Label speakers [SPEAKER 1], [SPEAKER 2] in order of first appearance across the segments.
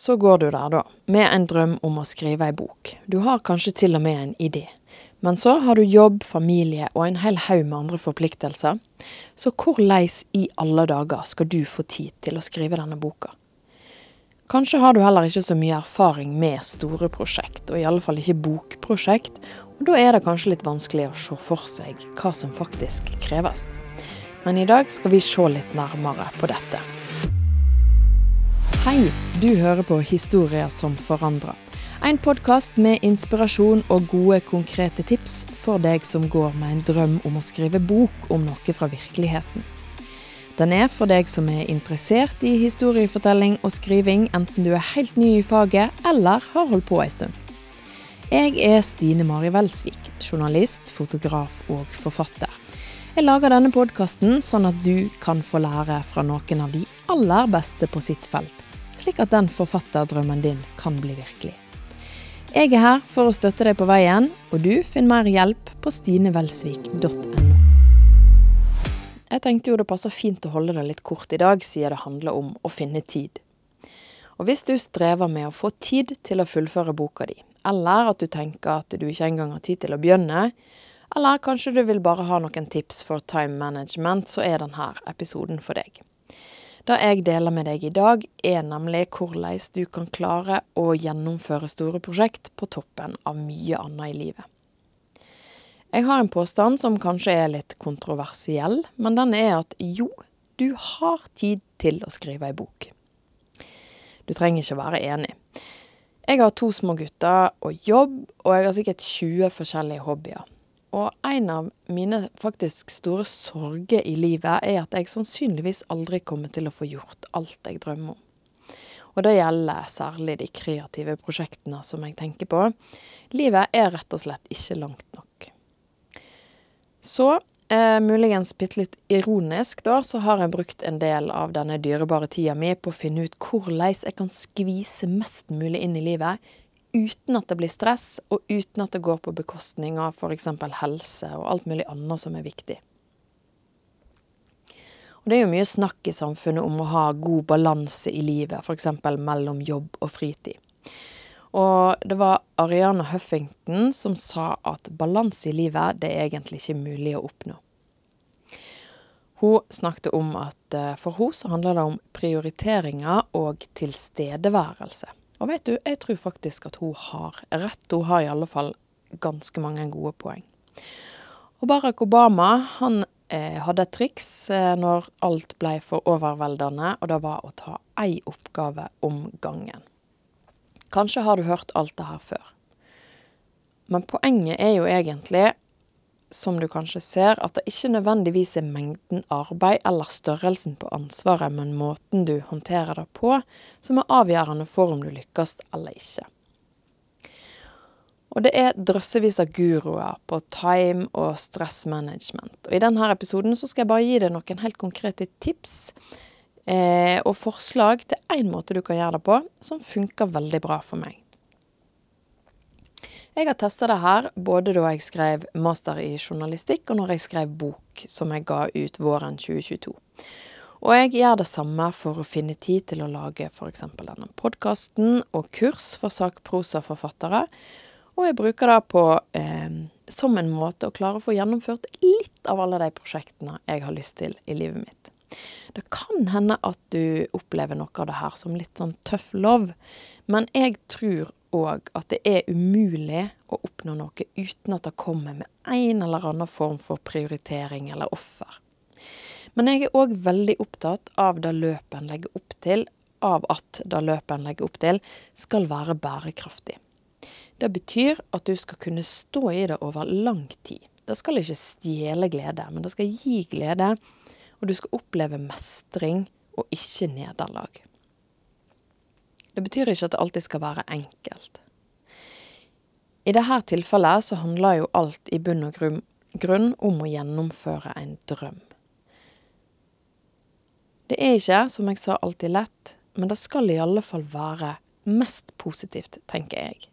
[SPEAKER 1] så går du der, da, med en drøm om å skrive ei bok. Du har kanskje til og med en idé. Men så har du jobb, familie og en hel haug med andre forpliktelser. Så hvordan i alle dager skal du få tid til å skrive denne boka? Kanskje har du heller ikke så mye erfaring med store prosjekt, og i alle fall ikke bokprosjekt, og da er det kanskje litt vanskelig å se for seg hva som faktisk kreves. Men i dag skal vi se litt nærmere på dette. Hei, du hører på Historier som forandrer. En podkast med inspirasjon og gode, konkrete tips for deg som går med en drøm om å skrive bok om noe fra virkeligheten. Den er for deg som er interessert i historiefortelling og skriving, enten du er helt ny i faget eller har holdt på ei stund. Jeg er Stine Mari Welsvik, journalist, fotograf og forfatter. Jeg lager denne podkasten sånn at du kan få lære fra noen av de aller beste på sitt felt, slik at den forfatterdrømmen din kan bli virkelig. Jeg er her for å støtte deg på veien, og du finner mer hjelp på stinevelsvik.no. Jeg tenkte jo det passer fint å holde det litt kort i dag, siden det handler om å finne tid. Og hvis du strever med å få tid til å fullføre boka di, eller at du tenker at du ikke engang har tid til å begynne, eller kanskje du vil bare ha noen tips for time management, så er denne episoden for deg. Det jeg deler med deg i dag, er nemlig hvordan du kan klare å gjennomføre store prosjekt på toppen av mye annet i livet. Jeg har en påstand som kanskje er litt kontroversiell, men den er at jo, du har tid til å skrive ei bok. Du trenger ikke være enig. Jeg har to små gutter og jobb, og jeg har sikkert 20 forskjellige hobbyer. Og en av mine faktisk store sorger i livet er at jeg sannsynligvis aldri kommer til å få gjort alt jeg drømmer om. Og det gjelder særlig de kreative prosjektene som jeg tenker på. Livet er rett og slett ikke langt nok. Så, eh, muligens bitte litt ironisk, da, så har jeg brukt en del av denne dyrebare tida mi på å finne ut hvordan jeg kan skvise mest mulig inn i livet uten at det blir stress, og uten at det går på bekostning av f.eks. helse og alt mulig annet som er viktig. Og Det er jo mye snakk i samfunnet om å ha god balanse i livet, f.eks. mellom jobb og fritid. Og det var Ariana Huffington som sa at balanse i livet, det er egentlig ikke mulig å oppnå. Hun snakket om at eh, for henne så handler det om prioriteringer og tilstedeværelse. Og vet du, jeg tror faktisk at hun har rett. Hun har i alle fall ganske mange gode poeng. Og Barack Obama han eh, hadde et triks eh, når alt ble for overveldende, og det var å ta én oppgave om gangen. Kanskje har du hørt alt det her før. Men poenget er jo egentlig, som du kanskje ser, at det ikke nødvendigvis er mengden arbeid eller størrelsen på ansvaret, men måten du håndterer det på, som er avgjørende for om du lykkes eller ikke. Og det er drøssevis av guruer på time og stressmanagement. Og I denne episoden skal jeg bare gi deg noen helt konkrete tips eh, og forslag til én måte du kan gjøre det på, som funker veldig bra for meg. Jeg har testa det her både da jeg skrev master i journalistikk, og når jeg skrev bok som jeg ga ut våren 2022. Og jeg gjør det samme for å finne tid til å lage f.eks. denne podkasten og kurs for sakprosaforfattere. Og jeg bruker det på eh, som en måte å klare å få gjennomført litt av alle de prosjektene jeg har lyst til i livet mitt. Det kan hende at du opplever noe av det her som litt sånn tøff love, men jeg tror òg at det er umulig å oppnå noe uten at det kommer med en eller annen form for prioritering eller offer. Men jeg er òg veldig opptatt av det løpet en legger opp til, av at det løpet en legger opp til, skal være bærekraftig. Det betyr at du skal kunne stå i det over lang tid. Det skal ikke stjele glede, men det skal gi glede og du skal oppleve mestring og ikke nederlag. Det betyr ikke at det alltid skal være enkelt. I dette tilfellet så handler jo alt i bunn og grunn om å gjennomføre en drøm. Det er ikke, som jeg sa, alltid lett, men det skal i alle fall være mest positivt, tenker jeg.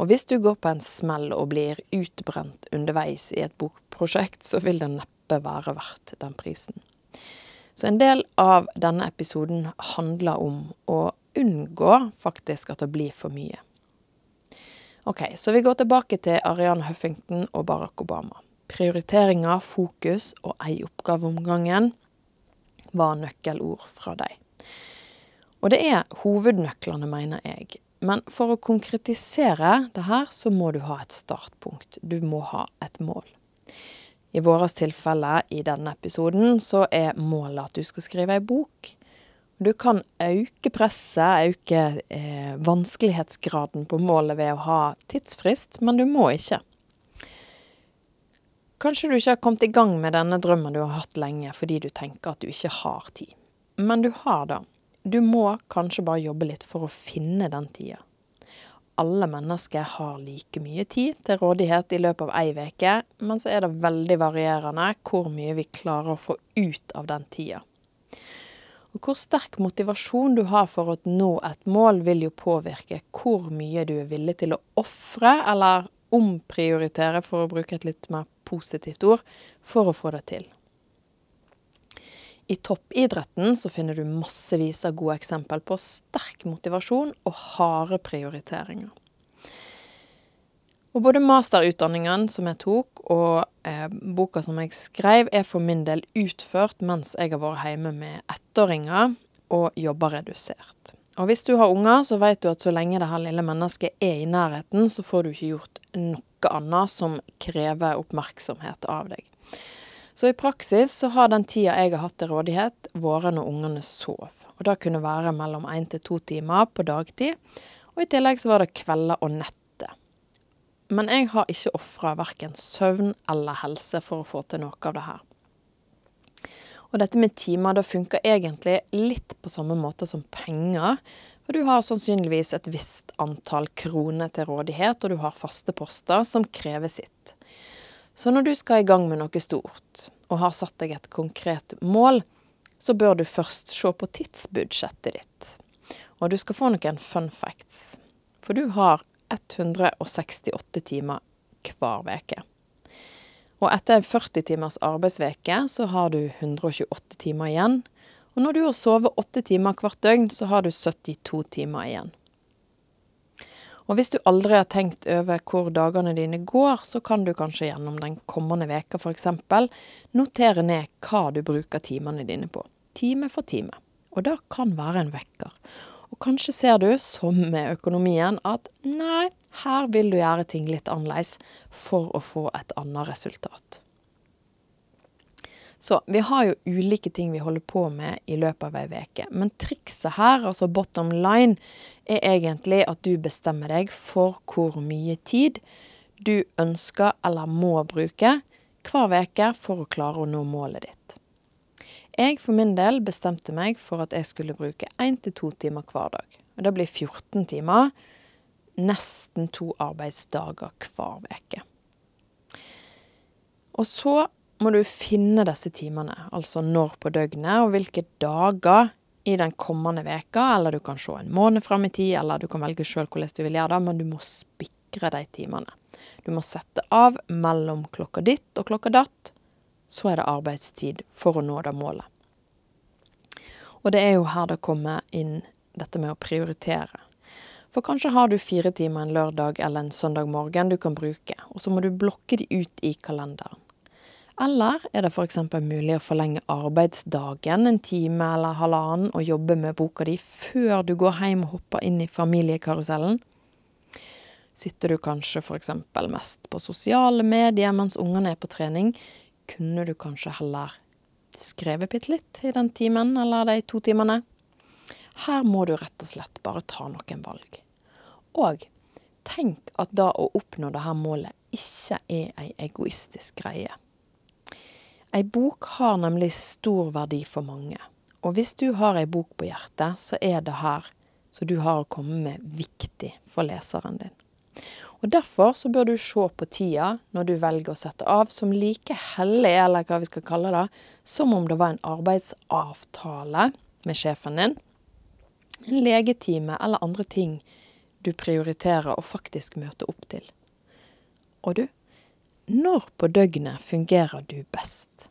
[SPEAKER 1] Og hvis du går på en smell og blir utbrent underveis i et bokprosjekt, så vil det neppe være verdt den prisen. Så en del av denne episoden handler om å unngå faktisk at det blir for mye. Ok, så vi går tilbake til Ariane Huffington og Barack Obama. Prioriteringer, fokus og ei oppgave om gangen var nøkkelord fra deg. Og det er hovednøklene, mener jeg. Men for å konkretisere det her, så må du ha et startpunkt. Du må ha et mål. I vårt tilfelle i denne episoden så er målet at du skal skrive ei bok. Du kan øke presset, øke eh, vanskelighetsgraden på målet ved å ha tidsfrist, men du må ikke. Kanskje du ikke har kommet i gang med denne drømmen du har hatt lenge fordi du tenker at du ikke har tid. Men du har det. Du må kanskje bare jobbe litt for å finne den tida. Alle mennesker har like mye tid til rådighet i løpet av ei uke, men så er det veldig varierende hvor mye vi klarer å få ut av den tida. Og hvor sterk motivasjon du har for å nå et mål, vil jo påvirke hvor mye du er villig til å ofre eller omprioritere, for å bruke et litt mer positivt ord, for å få det til. I toppidretten så finner du massevis av gode eksempel på sterk motivasjon og harde prioriteringer. Og både masterutdanningen som jeg tok, og eh, boka som jeg skrev, er for min del utført mens jeg har vært hjemme med ettåringer og jobber redusert. Og hvis du har unger, så vet du at så lenge det her lille mennesket er i nærheten, så får du ikke gjort noe annet som krever oppmerksomhet av deg. Så i praksis så har den tida jeg har hatt til rådighet, vært når ungene sov. Og det kunne være mellom én til to timer på dagtid. Og i tillegg så var det kvelder og netter. Men jeg har ikke ofra verken søvn eller helse for å få til noe av det her. Og dette med timer, det funker egentlig litt på samme måte som penger. For du har sannsynligvis et visst antall kroner til rådighet, og du har faste poster som krever sitt. Så når du skal i gang med noe stort, og har satt deg et konkret mål, så bør du først se på tidsbudsjettet ditt. Og du skal få noen fun facts. For du har 168 timer hver uke. Og etter en 40 timers arbeidsveke så har du 128 timer igjen. Og når du har sovet 8 timer hvert døgn, så har du 72 timer igjen. Og hvis du aldri har tenkt over hvor dagene dine går, så kan du kanskje gjennom den kommende veka f.eks. notere ned hva du bruker timene dine på. Time for time. Og det kan være en vekker. Og kanskje ser du, som med økonomien, at nei, her vil du gjøre ting litt annerledes for å få et annet resultat. Så vi har jo ulike ting vi holder på med i løpet av ei uke. Men trikset her, altså bottom line, er egentlig at du bestemmer deg for hvor mye tid du ønsker eller må bruke hver uke for å klare å nå målet ditt. Jeg for min del bestemte meg for at jeg skulle bruke én til to timer hver dag. Og det blir 14 timer. Nesten to arbeidsdager hver uke. Og så må du finne disse timene, altså når på døgnet og hvilke dager i den kommende veka, eller du kan se en måned fram i tid, eller du kan velge sjøl hvordan du vil gjøre det, men du må spikre de timene. Du må sette av mellom klokka ditt og klokka datt så er det arbeidstid for å nå det målet. Og det er jo her det kommer inn dette med å prioritere. For kanskje har du fire timer en lørdag eller en søndag morgen du kan bruke, og så må du blokke de ut i kalenderen. Eller er det f.eks. mulig å forlenge arbeidsdagen en time eller halvannen og jobbe med boka di før du går hjem og hopper inn i familiekarusellen? Sitter du kanskje f.eks. mest på sosiale medier mens ungene er på trening, kunne du kanskje heller skrevet bitte litt i den timen eller de to timene. Her må du rett og slett bare ta noen valg. Og tenk at da å oppnå dette målet ikke er ei egoistisk greie. Ei bok har nemlig stor verdi for mange. Og hvis du har ei bok på hjertet, så er det her som du har å komme med, viktig for leseren din. Og Derfor så bør du se på tida når du velger å sette av som like hellig, eller hva vi skal kalle det, som om det var en arbeidsavtale med sjefen din, en legetime eller andre ting du prioriterer å faktisk møte opp til. Og du, når på døgnet fungerer du best?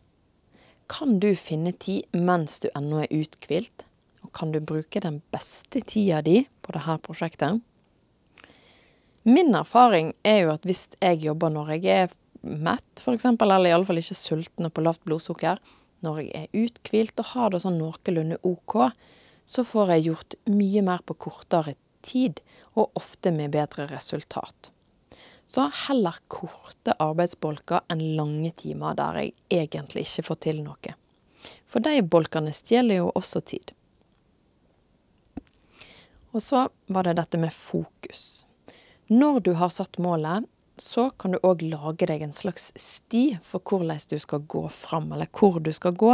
[SPEAKER 1] Kan du finne tid mens du ennå er uthvilt, og kan du bruke den beste tida di på dette prosjektet. Min erfaring er jo at hvis jeg jobber når jeg er mett, f.eks., eller iallfall ikke sulten og på lavt blodsukker, når jeg er uthvilt og har det sånn noenlunde OK, så får jeg gjort mye mer på kortere tid, og ofte med bedre resultat. Så heller korte arbeidsbolker enn lange timer der jeg egentlig ikke får til noe. For de bolkene stjeler jo også tid. Og så var det dette med fokus. Når du har satt målet, så kan du òg lage deg en slags sti for hvordan du skal gå fram, eller hvor du skal gå.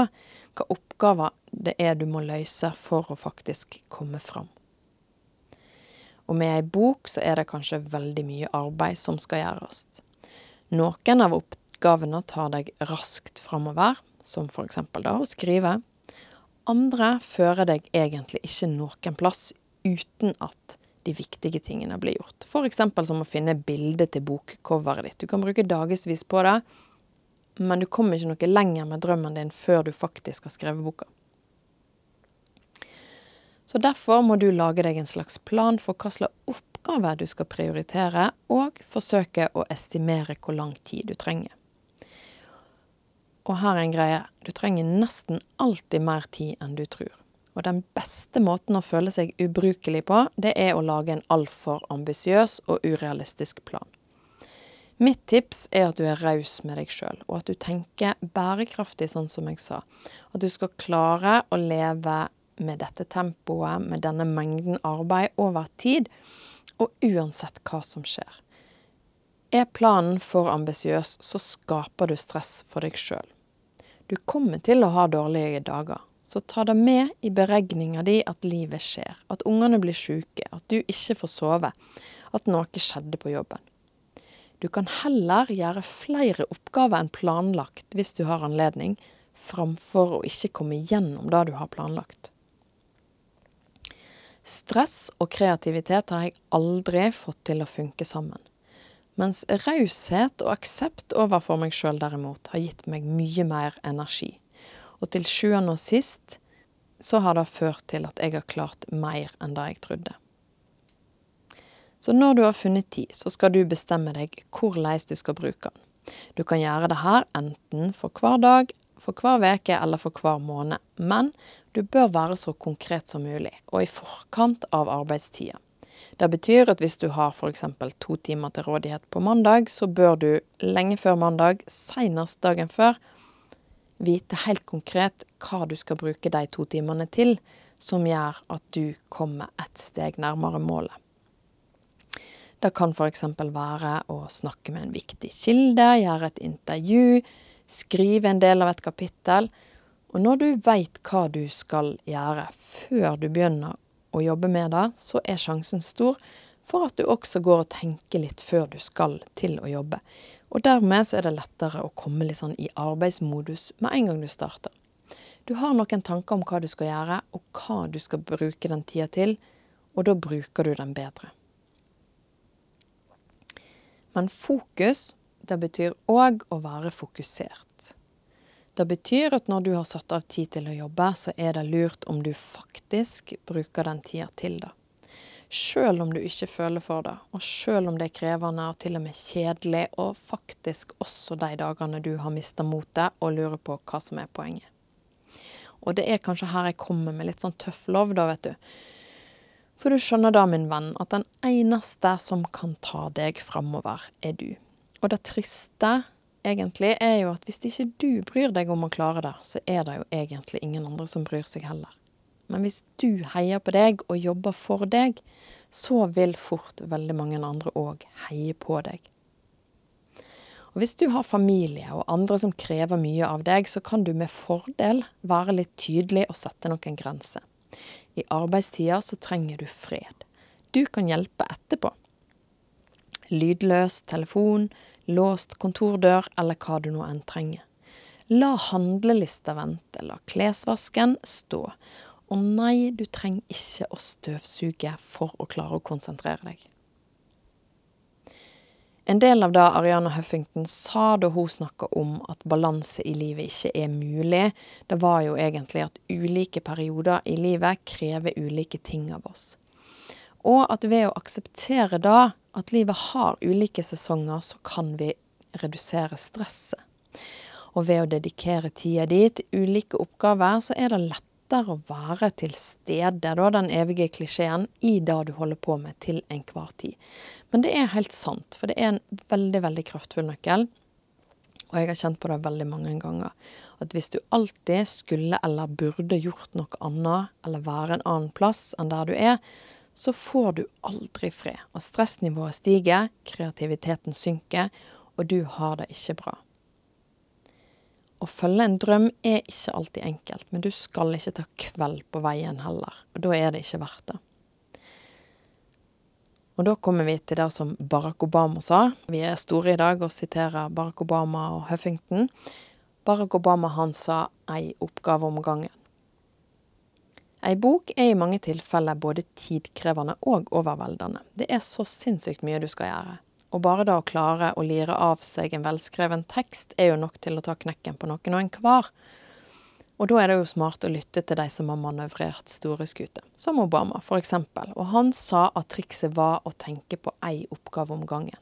[SPEAKER 1] Hva oppgaver det er du må løse for å faktisk komme fram. Og med ei bok så er det kanskje veldig mye arbeid som skal gjøres. Noen av oppgavene tar deg raskt framover, som eksempel da å skrive. Andre fører deg egentlig ikke noen plass uten at de viktige tingene blir gjort. Eksempel som å finne bilde til bokcoveret ditt. Du kan bruke dagevis på det, men du kommer ikke noe lenger med drømmen din før du faktisk har skrevet boka. Så derfor må du lage deg en slags plan for hva slags oppgaver du skal prioritere, og forsøke å estimere hvor lang tid du trenger. Og her er en greie. Du trenger nesten alltid mer tid enn du tror. Og den beste måten å føle seg ubrukelig på, det er å lage en altfor ambisiøs og urealistisk plan. Mitt tips er at du er raus med deg sjøl, og at du tenker bærekraftig, sånn som jeg sa. At du skal klare å leve med dette tempoet, med denne mengden arbeid over tid, og uansett hva som skjer. Er planen for ambisiøs, så skaper du stress for deg sjøl. Du kommer til å ha dårlige dager, så ta det med i beregninga di at livet skjer, at ungene blir sjuke, at du ikke får sove, at noe skjedde på jobben. Du kan heller gjøre flere oppgaver enn planlagt hvis du har anledning, framfor å ikke komme gjennom det du har planlagt. Stress og kreativitet har jeg aldri fått til å funke sammen. Mens raushet og aksept overfor meg sjøl derimot har gitt meg mye mer energi. Og til sjuende og sist så har det ført til at jeg har klart mer enn det jeg trodde. Så når du har funnet tid, så skal du bestemme deg hvordan du skal bruke den. Du kan gjøre det her enten for hver dag for hver uke eller for hver måned, men du bør være så konkret som mulig, og i forkant av arbeidstida. Det betyr at hvis du har f.eks. to timer til rådighet på mandag, så bør du lenge før mandag, senest dagen før, vite helt konkret hva du skal bruke de to timene til, som gjør at du kommer et steg nærmere målet. Det kan f.eks. være å snakke med en viktig kilde, gjøre et intervju, skrive en del av et kapittel. Og når du veit hva du skal gjøre før du begynner å jobbe med det, så er sjansen stor for at du også går og tenker litt før du skal til å jobbe. Og dermed så er det lettere å komme litt sånn i arbeidsmodus med en gang du starter. Du har noen tanker om hva du skal gjøre, og hva du skal bruke den tida til, og da bruker du den bedre. Men fokus det betyr òg å være fokusert. Det betyr at når du har satt av tid til å jobbe, så er det lurt om du faktisk bruker den tida til det. Sjøl om du ikke føler for det, og sjøl om det er krevende og til og med kjedelig, og faktisk også de dagene du har mista motet og lurer på hva som er poenget. Og det er kanskje her jeg kommer med litt sånn tøff lov, da, vet du. For du skjønner da, min venn, at den eneste som kan ta deg framover, er du. Og det triste egentlig er jo at hvis ikke du bryr deg om å klare det, så er det jo egentlig ingen andre som bryr seg heller. Men hvis du heier på deg og jobber for deg, så vil fort veldig mange andre òg heie på deg. Og Hvis du har familie og andre som krever mye av deg, så kan du med fordel være litt tydelig og sette noen grenser. I arbeidstida så trenger du fred. Du kan hjelpe etterpå. Lydløs telefon, låst kontordør eller hva du nå enn trenger. La handlelista vente, la klesvasken stå. Og nei, du trenger ikke å støvsuge for å klare å konsentrere deg. En del av det Ariana Huffington sa da hun snakka om at balanse i livet ikke er mulig, det var jo egentlig at ulike perioder i livet krever ulike ting av oss. Og at ved å akseptere da at livet har ulike sesonger, så kan vi redusere stresset. Og ved å dedikere tida di til ulike oppgaver, så er det lettere å være til stede, da, den evige klisjeen, i det du holder på med til enhver tid. Men det er helt sant, for det er en veldig, veldig kraftfull nøkkel. Og jeg har kjent på det veldig mange ganger. At hvis du alltid skulle eller burde gjort noe annet, eller være en annen plass enn der du er, så får du aldri fred. Og stressnivået stiger, kreativiteten synker, og du har det ikke bra. Å følge en drøm er ikke alltid enkelt, men du skal ikke ta kveld på veien heller. Og da er det ikke verdt det. Og da kommer vi til det som Barack Obama sa. Vi er store i dag og siterer Barack Obama og Huffington. Barack Obama han sa ei oppgave om gangen. Ei bok er i mange tilfeller både tidkrevende og overveldende. Det er så sinnssykt mye du skal gjøre. Og bare da å klare å lire av seg en velskreven tekst er jo nok til å ta knekken på noen og enhver. Og da er det jo smart å lytte til de som har manøvrert store skuter, som Obama eksempel, og han sa at trikset var å tenke på ei oppgave om gangen.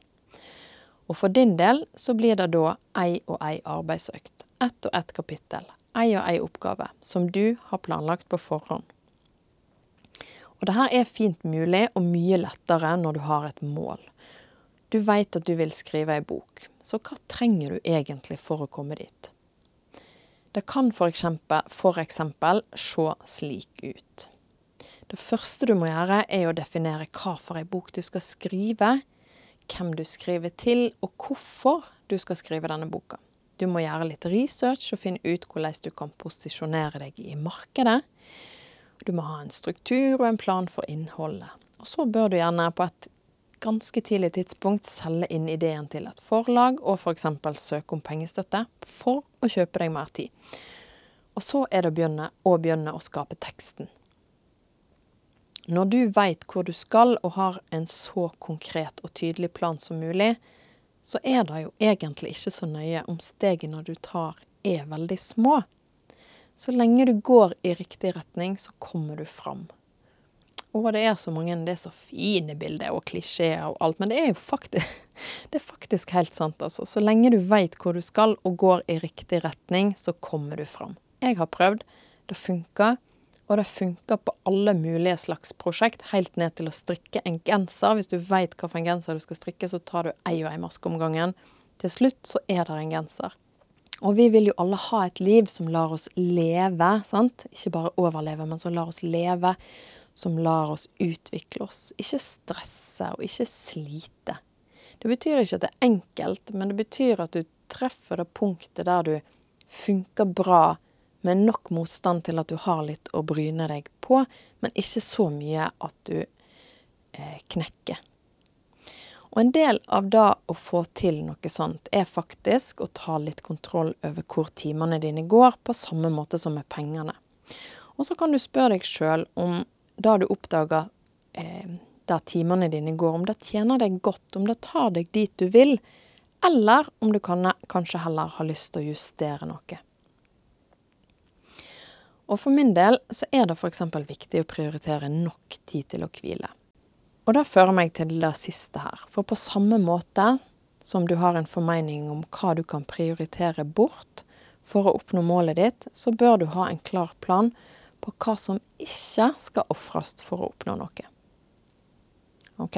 [SPEAKER 1] Og for din del så blir det da ei og ei arbeidsøkt, ett og ett kapittel, ei og ei oppgave, som du har planlagt på forhånd. Og det her er fint mulig, og mye lettere når du har et mål. Du veit at du vil skrive ei bok, så hva trenger du egentlig for å komme dit? Det kan for eksempel, se slik ut. Det første du må gjøre, er å definere hva for ei bok du skal skrive, hvem du skriver til, og hvorfor du skal skrive denne boka. Du må gjøre litt research og finne ut hvordan du kan posisjonere deg i markedet. Du må ha en struktur og en plan for innholdet. Og så bør du gjerne på et ganske tidlig tidspunkt selge inn ideen til et forlag, og f.eks. For søke om pengestøtte for å kjøpe deg mer tid. Og så er det å begynne, å begynne å skape teksten. Når du veit hvor du skal og har en så konkret og tydelig plan som mulig, så er det jo egentlig ikke så nøye om stegene du tar er veldig små. Så lenge du går i riktig retning, så kommer du fram. Og det er så mange, det er så fine bilder og klisjeer og alt, men det er jo faktisk, det er faktisk helt sant, altså. Så lenge du veit hvor du skal og går i riktig retning, så kommer du fram. Jeg har prøvd, det funker. Og det funker på alle mulige slags prosjekt, helt ned til å strikke en genser. Hvis du veit hvilken genser du skal strikke, så tar du ei og ei maske om gangen. Til slutt så er det en genser. Og vi vil jo alle ha et liv som lar oss leve, sant? Ikke bare overleve, men som lar oss leve som lar oss utvikle oss. Ikke stresse og ikke slite. Det betyr ikke at det er enkelt, men det betyr at du treffer det punktet der du funker bra med nok motstand til at du har litt å bryne deg på, men ikke så mye at du eh, knekker. Og en del av det å få til noe sånt, er faktisk å ta litt kontroll over hvor timene dine går, på samme måte som med pengene. Og så kan du spørre deg sjøl om det du oppdager eh, der timene dine går, om det tjener deg godt, om det tar deg dit du vil, eller om du kan, kanskje heller har lyst til å justere noe. Og for min del så er det f.eks. viktig å prioritere nok tid til å hvile. Og det fører meg til det siste her. For på samme måte som du har en formening om hva du kan prioritere bort for å oppnå målet ditt, så bør du ha en klar plan på hva som ikke skal ofres for å oppnå noe. OK?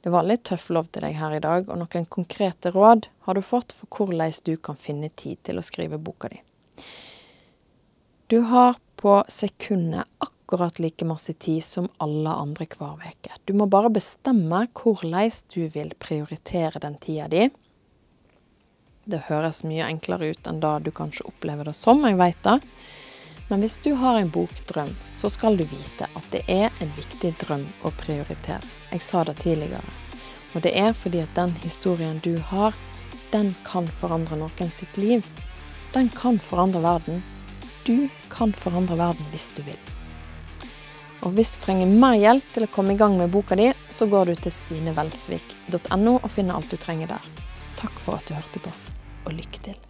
[SPEAKER 1] Det var litt tøff lov til deg her i dag, og noen konkrete råd har du fått for hvordan du kan finne tid til å skrive boka di. Du har på sekundet akkurat like masse tid som alle andre hver uke. Du må bare bestemme hvordan du vil prioritere den tida di. Det høres mye enklere ut enn det du kanskje opplever det som, jeg veit det. Men hvis du har en bokdrøm, så skal du vite at det er en viktig drøm å prioritere. Jeg sa det tidligere. Og det er fordi at den historien du har, den kan forandre noen sitt liv. Den kan forandre verden. Du kan forandre verden hvis du vil. Og hvis du trenger mer hjelp til å komme i gang med boka di, så går du til stinevelsvik.no og finner alt du trenger der. Takk for at du hørte på, og lykke til.